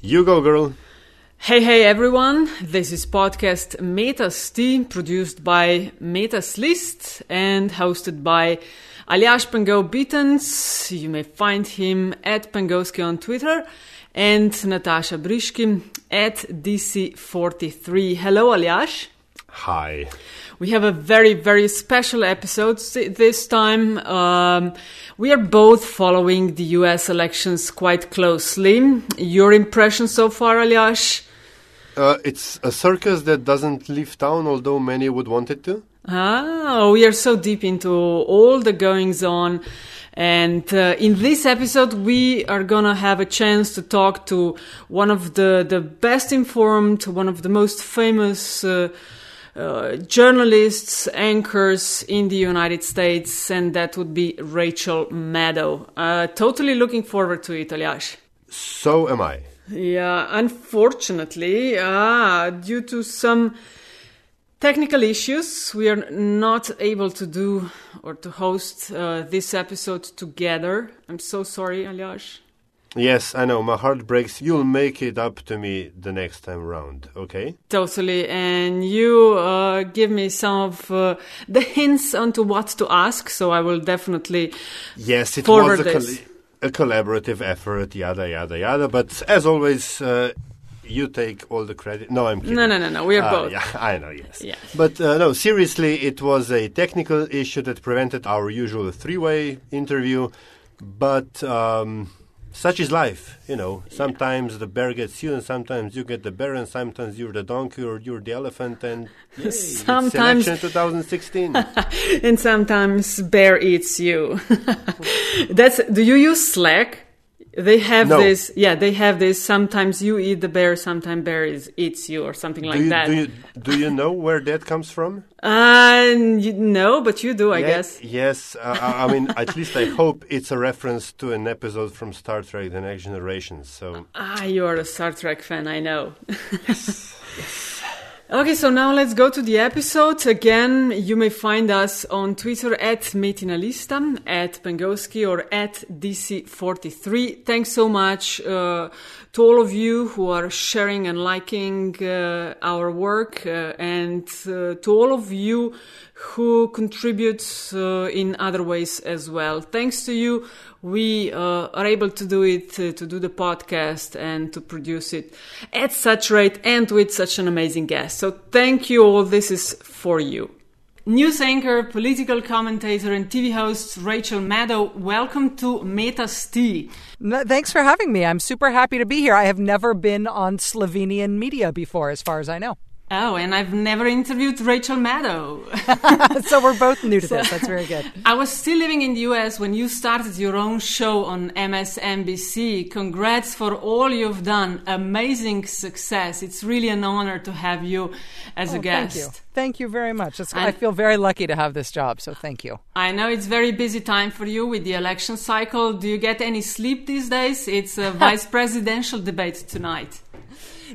You go, girl. Hey, hey, everyone. This is podcast Metas produced by Metina lista and hosted by Aljaž Pengov Bitenc. You may find him at Pengovsky on Twitter and Natasha Brishkin at DC43. Hello, Aljaž. Hi. We have a very, very special episode this time. Um, we are both following the US elections quite closely. Your impression so far, Aljaž? Uh, it's a circus that doesn't leave town, although many would want it to. Ah, we are so deep into all the goings on. And uh, in this episode, we are gonna have a chance to talk to one of the, the best informed, one of the most famous uh, uh, journalists, anchors in the United States, and that would be Rachel Maddow. Uh, totally looking forward to it, Aljaž. So am I. Yeah, unfortunately, uh, due to some technical issues, we are not able to do or to host uh, this episode together. I'm so sorry, Aljaž. Yes, I know. My heart breaks. You'll make it up to me the next time round, okay? Totally. And you uh, give me some of uh, the hints onto what to ask, so I will definitely yes, it forward was a, this. a collaborative effort, yada, yada, yada. But as always, uh, you take all the credit. No, I'm kidding. No, no, no, no. We are Uh, both. Yeah, I know, yes. Yeah. But uh, no, seriously, it was a technical issue that prevented our usual three way interview. But um, such is life, you know. Sometimes the bear gets you, and sometimes you get the bear, and sometimes you're the donkey or you're the elephant, and yay, Sometimes- election 2016. and sometimes bear eats you. That's. Do you use Slack? They have No. this. Yeah, they have this. Sometimes you eat the bear, sometimes bear is, eats you, or something like you, that. do you do you know where that comes from? Uh, no, but you do, I Yeah, guess. Yes, uh, I I mean, at least I hope it's a reference to an episode from Star Trek: The Next Generation. So Ah, you are a Star Trek fan, I know. Okay, so now let's go to the episode. Again, you may find us on Twitter at Metinalista, at Pengovsky, or at DC43. Thanks so much uh, to all of you who are sharing and liking uh, our work, uh, and uh, to all of you who contribute uh, in other ways as well. Thanks to you, we uh, are able to do it, uh, to do the podcast and to produce it at such rate and with such an amazing guest. So thank you all. This is for you. News anchor, political commentator, and TV host Rachel Maddow, welcome to Metas No, thanks for having me. I'm super happy to be here. I have never been on Slovenian media before, as far as I know. Oh, and I've never interviewed Rachel Maddow. so we're both new to this. That's very good. I was still living in the US when you started your own show on MSNBC. Congrats for all you've done. Amazing success. It's really an honor to have you as a Oh, guest. Thank you. Thank you very much. I feel very lucky to have this job, so thank you. I know it's very busy time for you with the election cycle. Do you get any sleep these days? It's a vice presidential debate tonight.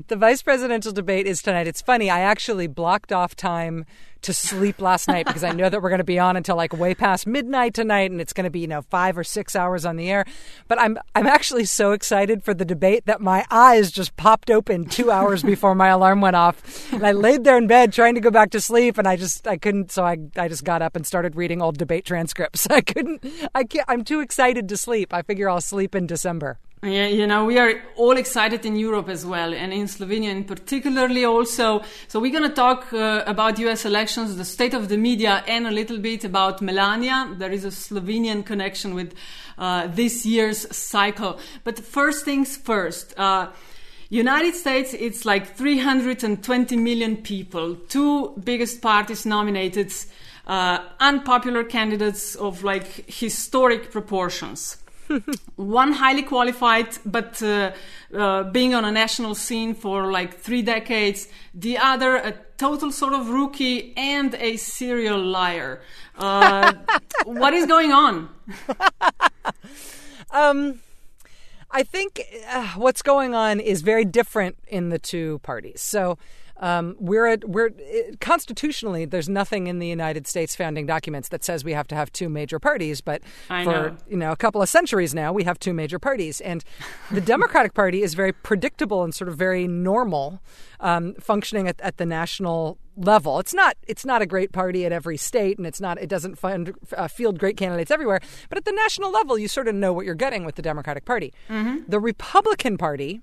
The vice presidential debate is tonight. It's funny. I actually blocked off time to sleep last night because I know that we're going to be on until like way past midnight tonight, and it's going to be you know five or six hours on the air. But I'm I'm actually so excited for the debate that my eyes just popped open two hours before my alarm went off, and I laid there in bed trying to go back to sleep, and I just I couldn't. So I I just got up and started reading old debate transcripts. I couldn't. I can't. I'm too excited to sleep. I figure I'll sleep in December. Yeah, you know, we are all excited in Europe as well, and in Slovenia in particularly also. So we're going to talk uh, about US elections, the state of the media, and a little bit about Melania. There is a Slovenian connection with uh, this year's cycle. But first things first. Uh, United States, it's like 320 million people. Two biggest parties nominated, uh, unpopular candidates of like historic proportions. One highly qualified, but uh, uh, being on a national scene for like three decades. The other, a total sort of rookie and a serial liar. Uh, what is going on? Um, I think uh, what's going on is very different in the two parties. So, Um, we're at, we're it, constitutionally there's nothing in the United States founding documents that says we have to have two major parties, but I for know. you know a couple of centuries now we have two major parties, and the Democratic Party is very predictable and sort of very normal, um, functioning at, at the national level. It's not it's not a great party at every state, and it's not it doesn't fund, uh, field great candidates everywhere. But at the national level, you sort of know what you're getting with the Democratic Party. The Republican Party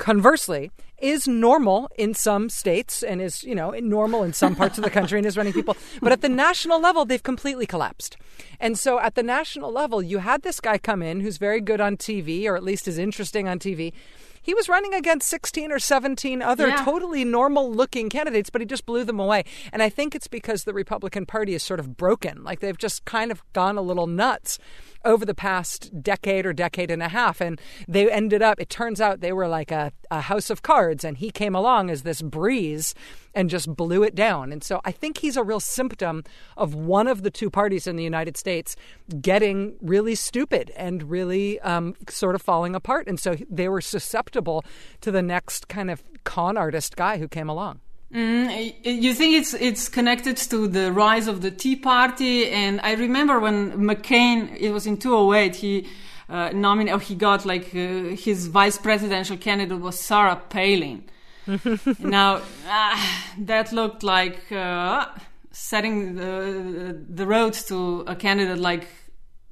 conversely is normal in some states and is you know normal in some parts of the country and is running people. But at the national level they've completely collapsed. And so at the national level you had this guy come in who's very good on tv or at least is interesting on tv he was running against 16 or 17 other Yeah. totally normal looking candidates, but he just blew them away. And I think it's because the Republican Party is sort of broken. Like they've just kind of gone a little nuts over the past decade or decade and a half. And they ended up, it turns out they were like a, a house of cards, and he came along as this breeze and just blew it down. And so I think he's a real symptom of one of the two parties in the United States getting really stupid and really um, sort of falling apart. And so they were susceptible to the next kind of con artist guy who came along. Mm, you think it's it's connected to the rise of the Tea Party? And I remember when McCain, it was in 2008, he uh, nominated, or he got like uh, his vice presidential candidate was Sarah Palin. now ah, that looked like uh, setting the the road to a candidate like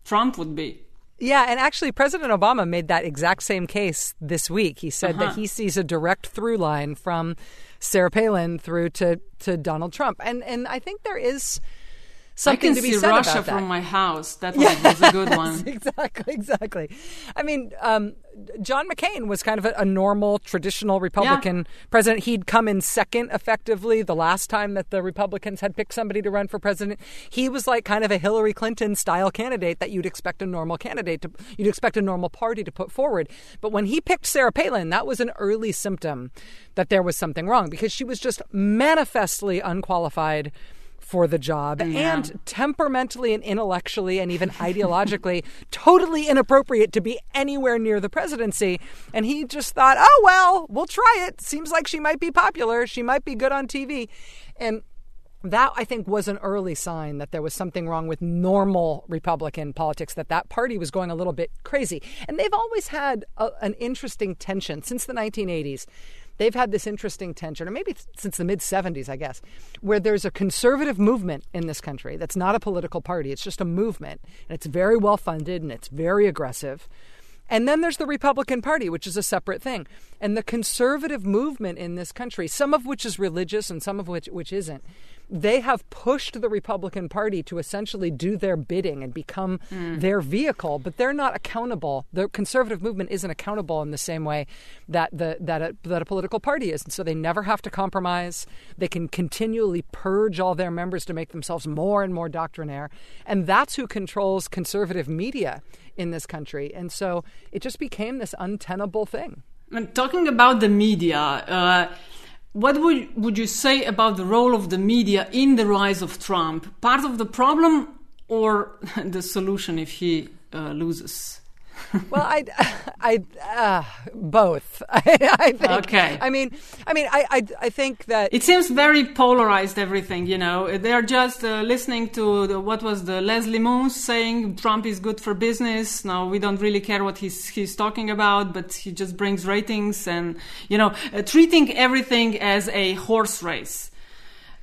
Trump would be. Yeah, and actually, President Obama made that exact same case this week. He said that he sees a direct through line from Sarah Palin through to, to Donald Trump, and and I think there is something to be see said Russia about that. from my house. That one was a good one. exactly, exactly. I mean, um, John McCain was kind of a, a normal, traditional Republican president. He'd come in second, effectively, the last time that the Republicans had picked somebody to run for president. He was like kind of a Hillary Clinton style candidate that you'd expect a normal candidate to, you'd expect a normal party to put forward. But when he picked Sarah Palin, that was an early symptom that there was something wrong because she was just manifestly unqualified for the job and temperamentally and intellectually and even ideologically totally inappropriate to be anywhere near the presidency. And he just thought, oh, well, we'll try it. Seems like she might be popular. She might be good on TV. And that I think was an early sign that there was something wrong with normal Republican politics, that that party was going a little bit crazy. And they've always had a, an interesting tension since the 1980s. They've had this interesting tension, or maybe since the mid 70s, I guess, where there's a conservative movement in this country that's not a political party, it's just a movement. And it's very well funded and it's very aggressive. And then there's the Republican Party, which is a separate thing. And the conservative movement in this country, some of which is religious and some of which which isn't, they have pushed the Republican Party to essentially do their bidding and become their vehicle, but they're not accountable. The conservative movement isn't accountable in the same way that the that a, that a political party is. And so they never have to compromise. They can continually purge all their members to make themselves more and more doctrinaire. And that's who controls conservative media in this country. And so it just became this untenable thing. And talking about the media, uh, what would would you say about the role of the media in the rise of Trump? Part of the problem or the solution if he uh, loses? Well, I, I, uh, both. I, I think. Okay. I mean, I mean, I, I, I think that It seems very polarized. Everything, you know, they are just uh, listening to the, what was the Les Moonves saying. Trump is good for business. Now we don't really care what he's he's talking about, but he just brings ratings and you know, uh, treating everything as a horse race.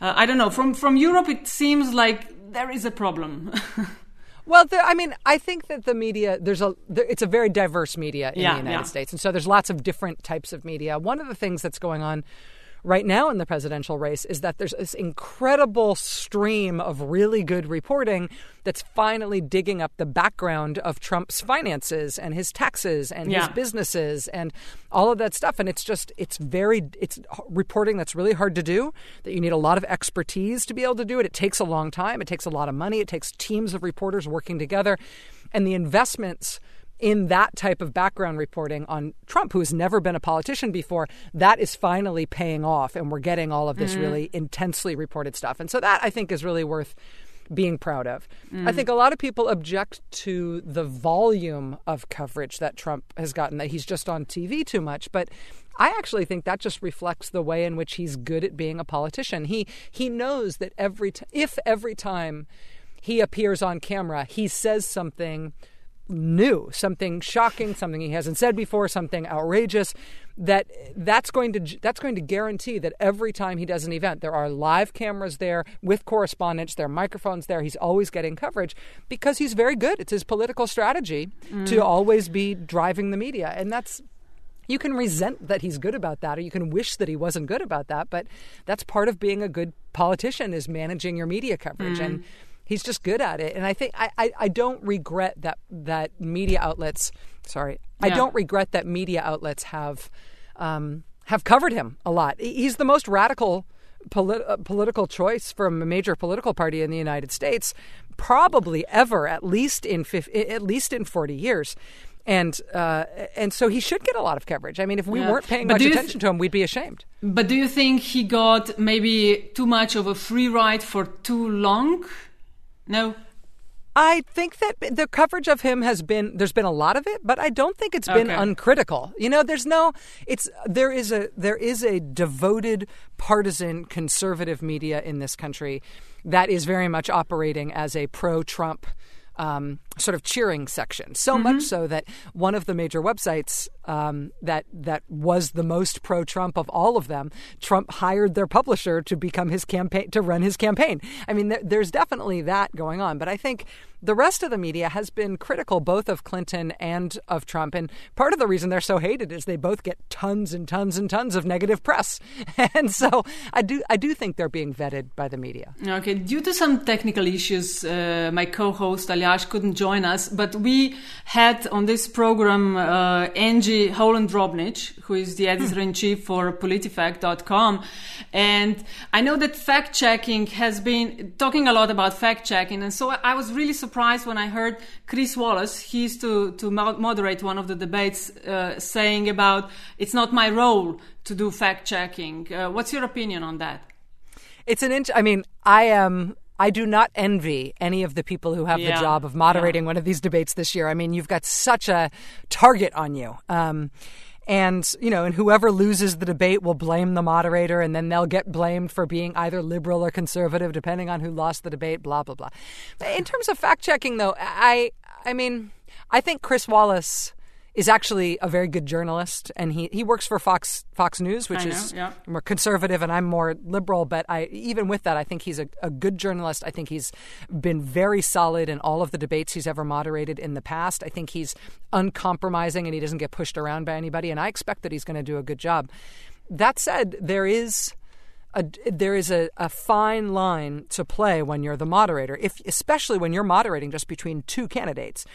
Uh, I don't know. From from Europe, it seems like there is a problem. Well, there, I mean, I think that the media there's a there, it's a very diverse media in Yeah, the United yeah. States, and so there's lots of different types of media. One of the things that's going on right now in the presidential race is that there's this incredible stream of really good reporting that's finally digging up the background of Trump's finances and his taxes and his businesses and all of that stuff. And it's just it's very it's reporting that's really hard to do that you need a lot of expertise to be able to do it. It takes a long time. It takes a lot of money. It takes teams of reporters working together. And the investments in that type of background reporting on Trump, who has never been a politician before, that is finally paying off, and we're getting all of this mm. really intensely reported stuff. And so that I think is really worth being proud of. I mm. think a lot of people object to the volume of coverage that Trump has gotten, that he's just on TV too much. But I actually think that just reflects the way in which he's good at being a politician. He he knows that every t- if every time he appears on camera, he says something new, something shocking, something he hasn't said before, something outrageous, that that's going to that's going to guarantee that every time he does an event, there are live cameras there with correspondents, there are microphones there. He's always getting coverage because he's very good. It's his political strategy to mm. always be driving the media, and that's. You can resent that he's good about that, or you can wish that he wasn't good about that. But that's part of being a good politician is managing your media coverage, and mm. He's just good at it. And I think I, I, I don't regret that that media outlets. Sorry, I don't regret that media outlets have um, have covered him a lot. He's the most radical polit- uh, political choice from a major political party in the United States, probably ever, at least in fif- at least in forty years. And uh, and so he should get a lot of coverage. I mean, if we Yeah. weren't paying But much you th- attention to him, we'd be ashamed. But do you think he got maybe too much of a free ride for too long? No. I think that the coverage of him has been there's been a lot of it, but I don't think it's been Okay. uncritical. You know, there's no it's there is a there is a devoted partisan conservative media in this country that is very much operating as a pro-Trump um, sort of cheering section. So much so that one of the major websites um, that that was the most pro-Trump of all of them, Trump hired their publisher to become his campaign to run his campaign. I mean, there, there's definitely that going on, but I think the rest of the media has been critical both of Clinton and of Trump, and part of the reason they're so hated is they both get tons and tons and tons of negative press, and so I do I do think they're being vetted by the media. Okay, due to some technical issues, uh, my co-host Aliash couldn't join us, but we had on this program uh, Angie Holan-Drobnic, who is the editor-in-chief for PolitiFact.com, and I know that fact-checking has been talking a lot about fact-checking, and so I was really surprised when I heard Chris Wallace, he used to, to moderate one of the debates, uh, saying about it's not my role to do fact-checking. Uh, what's your opinion on that? It's an inch. I mean, I am. I do not envy any of the people who have Yeah, the job of moderating one of these debates this year. I mean, you've got such a target on you. Um, and you know, and whoever loses the debate will blame the moderator, and then they'll get blamed for being either liberal or conservative, depending on who lost the debate. Blah blah blah. In terms of fact checking, though, I, I mean, I think Chris Wallace is actually a very good journalist, and he, he works for Fox Fox News, which know, is yeah. more conservative and I'm more liberal, but I even with that I think he's a, a good journalist. I think he's been very solid in all of the debates he's ever moderated in the past. I think he's uncompromising and he doesn't get pushed around by anybody and I expect that he's going to do a good job. That said, there is a, there is a, a fine line to play when you're the moderator, if especially when you're moderating just between two candidates.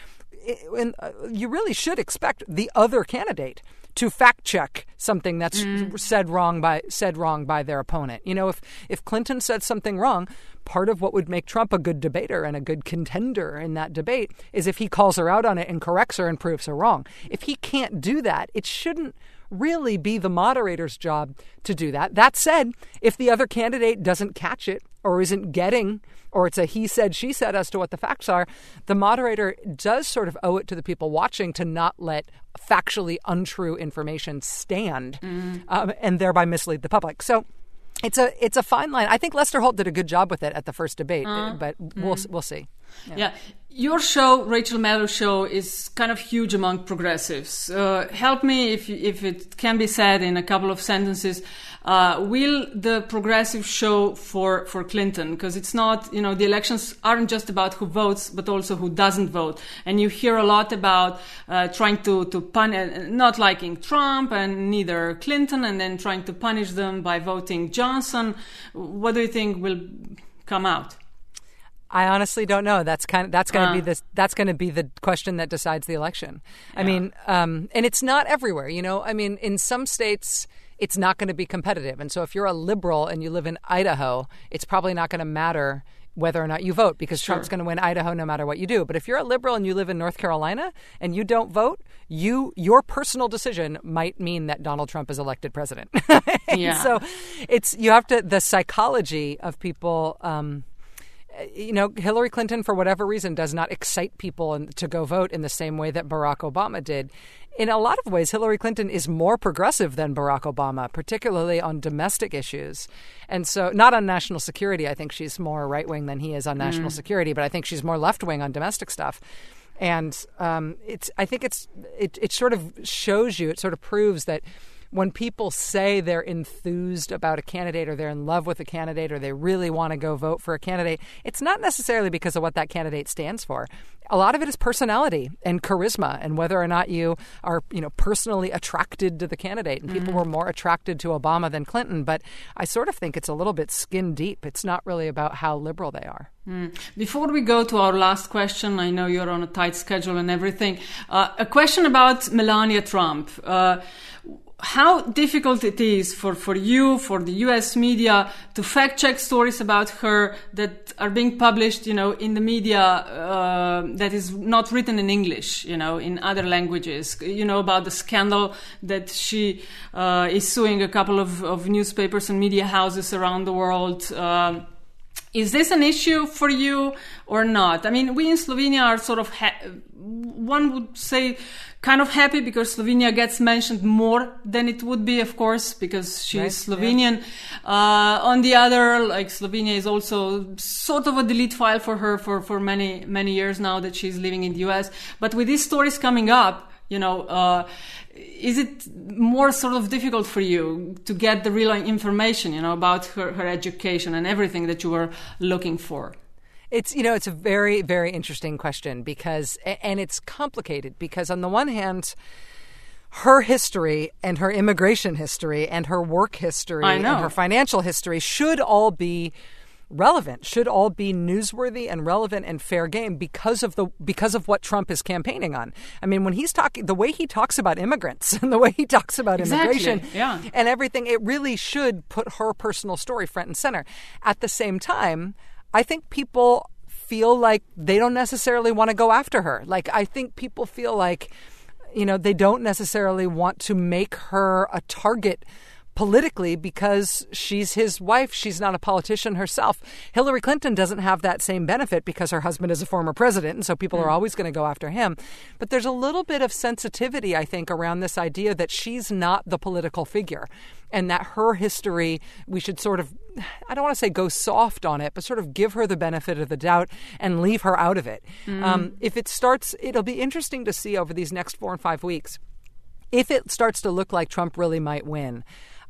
And, uh, you really should expect the other candidate to fact check something that's said wrong by said wrong by their opponent. You know, if if Clinton said something wrong, part of what would make Trump a good debater and a good contender in that debate is if he calls her out on it and corrects her and proves her wrong. If he can't do that, it shouldn't really be the moderator's job to do that. That said, if the other candidate doesn't catch it or isn't getting, or it's a he said, she said as to what the facts are, the moderator does sort of owe it to the people watching to not let factually untrue information stand mm. um, and thereby mislead the public. So, it's a it's a fine line. I think Lester Holt did a good job with it at the first debate, uh-huh. but we'll mm. we'll see. Yeah. Your show, Rachel Maddow show, is kind of huge among progressives. Uh, help me if if it can be said in a couple of sentences. Uh, will the progressive show for for Clinton? Because it's not, you know, the elections aren't just about who votes, but also who doesn't vote. And you hear a lot about uh, trying to to pun, uh, not liking Trump and neither Clinton, and then trying to punish them by voting Johnson. What do you think will come out? I honestly don't know. That's kind of that's going to Uh. be the that's going to be the question that decides the election. I mean, um, and it's not everywhere. You know, I mean, in some states. It's not going to be competitive. And so if you're a liberal and you live in Idaho, it's probably not going to matter whether or not you vote because Trump's going to win Idaho no matter what you do. But if you're a liberal and you live in North Carolina and you don't vote, you your personal decision might mean that Donald Trump is elected president. Yeah. So it's you have to the psychology of people um, you know, Hillary Clinton, for whatever reason, does not excite people to go vote in the same way that Barack Obama did. In a lot of ways, Hillary Clinton is more progressive than Barack Obama, particularly on domestic issues. And so, not on national security. I think she's more right wing than he is on national mm. security, but I think she's more left wing on domestic stuff. And um, it's, I think it's, it, it sort of shows you, it sort of proves that when people say they're enthused about a candidate or they're in love with a candidate or they really want to go vote for a candidate, it's not necessarily because of what that candidate stands for. A lot of it is personality and charisma and whether or not you are, you know, personally attracted to the candidate. And mm-hmm. people were more attracted to Obama than Clinton, but I sort of think it's a little bit skin deep. It's not really about how liberal they are. Mm. Before we go to our last question, I know you're on a tight schedule and everything. Uh, a question about Melania Trump. Uh, how difficult it is for, for you, for the US media to fact check stories about her that are being published, you know, in the media uh, that is not written in English, you know, in other languages. You know about the scandal that she uh, is suing a couple of, of newspapers and media houses around the world. Uh, is this an issue for you or not? I mean, we in Slovenia are sort of, ha- one would say, kind of happy because Slovenia gets mentioned more than it would be, of course, because she's right, Slovenian. Yeah. Uh, on the other, like Slovenia is also sort of a delete file for her for, for many, many years now that she's living in the US. But with these stories coming up, you know, uh, is it more sort of difficult for you to get the real information, you know, about her, her education and everything that you were looking for? It's you know it's a very very interesting question because and it's complicated because on the one hand her history and her immigration history and her work history and her financial history should all be relevant, should all be newsworthy and relevant and fair game because of the because of what Trump is campaigning on. I mean, when he's talking, the way he talks about immigrants and the way he talks about exactly. immigration yeah. and everything, it really should put her personal story front and center. At the same time, I think people feel like they don't necessarily want to go after her. Like I think people feel like you know, they don't necessarily want to make her a target politically because she's his wife. She's not a politician herself. Hillary Clinton doesn't have that same benefit because her husband is a former president, and so people mm. are always going to go after him. But there's a little bit of sensitivity, I think, around this idea that she's not the political figure and that her history, we should sort of, I don't want to say go soft on it, but sort of give her the benefit of the doubt and leave her out of it. Mm. Um, if it starts, it'll be interesting to see over these next four and five weeks if it starts to look like Trump really might win.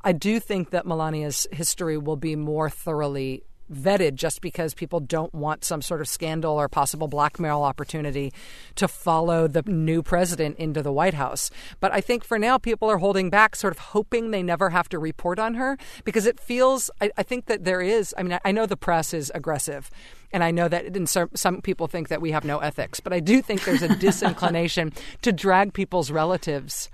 I do think that Melania's history will be more thoroughly vetted just because people don't want some sort of scandal or possible blackmail opportunity to follow the new president into the White House. But I think for now, people are holding back, sort of hoping they never have to report on her because it feels, I, I think that there is, I mean, I, I know the press is aggressive. And I know that some, some people think that we have no ethics, but I do think there's a disinclination to drag people's relatives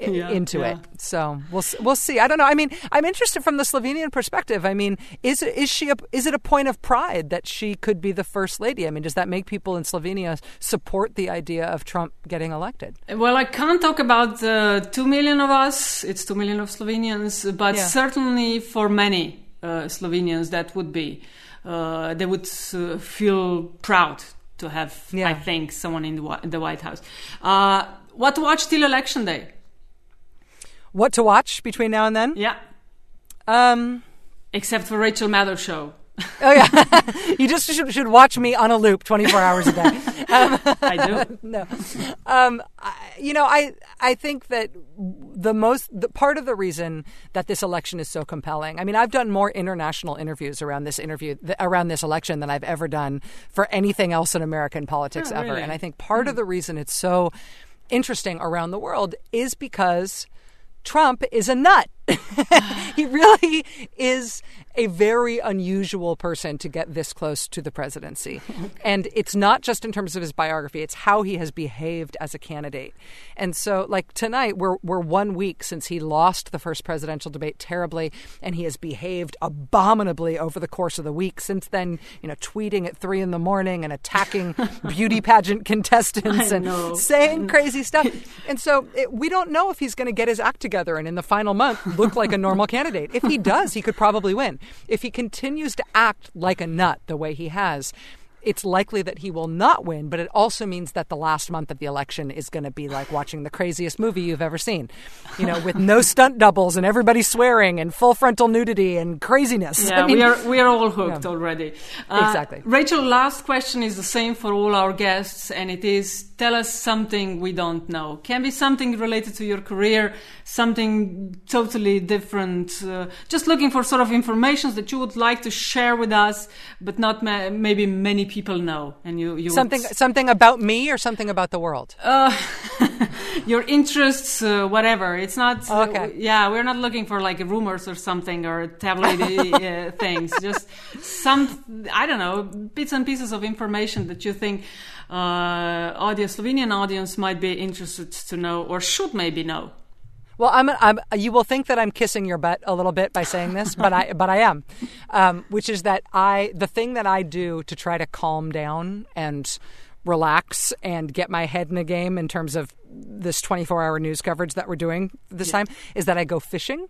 yeah, into yeah. it. So we'll we'll see. I don't know. I mean, I'm interested from the Slovenian perspective. I mean, is is she a, is it a point of pride that she could be the first lady? I mean, does that make people in Slovenia support the idea of Trump getting elected? Well, I can't talk about the two million of us. It's two million of Slovenians, but yeah. certainly for many uh, Slovenians, that would be. Uh, they would uh, feel proud to have, I think, someone in the, the White House. Uh, what to watch till election day? What to watch between now and then? Yeah. Um, except for Rachel Maddow show. oh yeah, you just should, should, watch me on a loop, twenty four hours a day. Um, I do. no, um, I, you know, I I think that the most the part of the reason that this election is so compelling. I mean, I've done more international interviews around this interview th- around this election than I've ever done for anything else in American politics oh, ever. Really? And I think part mm. of hmm. the reason it's so interesting around the world is because Trump is a nut. he really is a very unusual person to get this close to the presidency. And it's not just in terms of his biography, it's how he has behaved as a candidate. And so, like tonight, we're, we're one week since he lost the first presidential debate terribly, and he has behaved abominably over the course of the week. Since then, you know, tweeting at three in the morning and attacking beauty pageant contestants and know. saying crazy stuff. And so, it, we don't know if he's going to get his act together and in the final month look like a normal candidate. If he does, he could probably win. if he continues to act like a nut the way he has, it's likely that he will not win, but it also means that the last month of the election is going to be like watching the craziest movie you've ever seen, you know, with no stunt doubles and everybody swearing and full frontal nudity and craziness. Yeah, I mean, we are we are all hooked yeah. already. Uh, exactly. Rachel, last question is the same for all our guests, and it is: tell us something we don't know. Can be something related to your career, something totally different. Uh, just looking for sort of information that you would like to share with us, but not ma- maybe many people people know, and you, you something would... something about me or something about the world. Uh, your interests, uh, whatever. It's not. Uh, okay. yeah, we're not looking for like rumors or something or tabloid uh, things. Just some, I don't know, bits and pieces of information that you think uh, audience, Slovenian audience might be interested to know or should maybe know. Well, I'm, I'm, you will think that I'm kissing your butt a little bit by saying this, but I, but I am, um, which is that I, the thing that I do to try to calm down and relax and get my head in a game in terms of this 24 hour news coverage that we're doing this yeah. time is that I go fishing.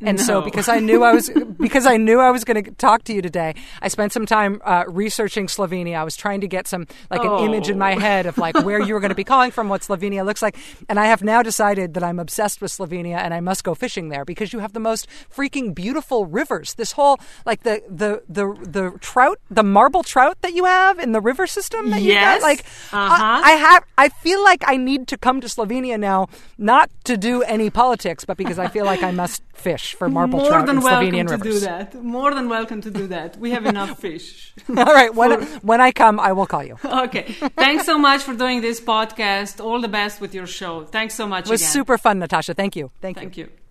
And no. so because I knew I was because I knew I was going to talk to you today, I spent some time uh, researching Slovenia. I was trying to get some like oh. an image in my oh. head of like where you were going to be calling from, what Slovenia looks like, and I have now decided that I'm obsessed with Slovenia and I must go fishing there because you have the most freaking beautiful rivers. This whole like the the the the trout, the marble trout that you have in the river system that yes. you got, like uh-huh. I, I have I feel like I need to come to Slovenia now not to do any politics, but because I feel like I must fish for marble More trout than in welcome Slovenian to rivers. do that. More than welcome to do that. We have enough fish. All right, when when I come, I will call you. okay. Thanks so much for doing this podcast. All the best with your show. Thanks so much. It was again. super fun, Natasha. Thank you. Thank, you. Thank you. you.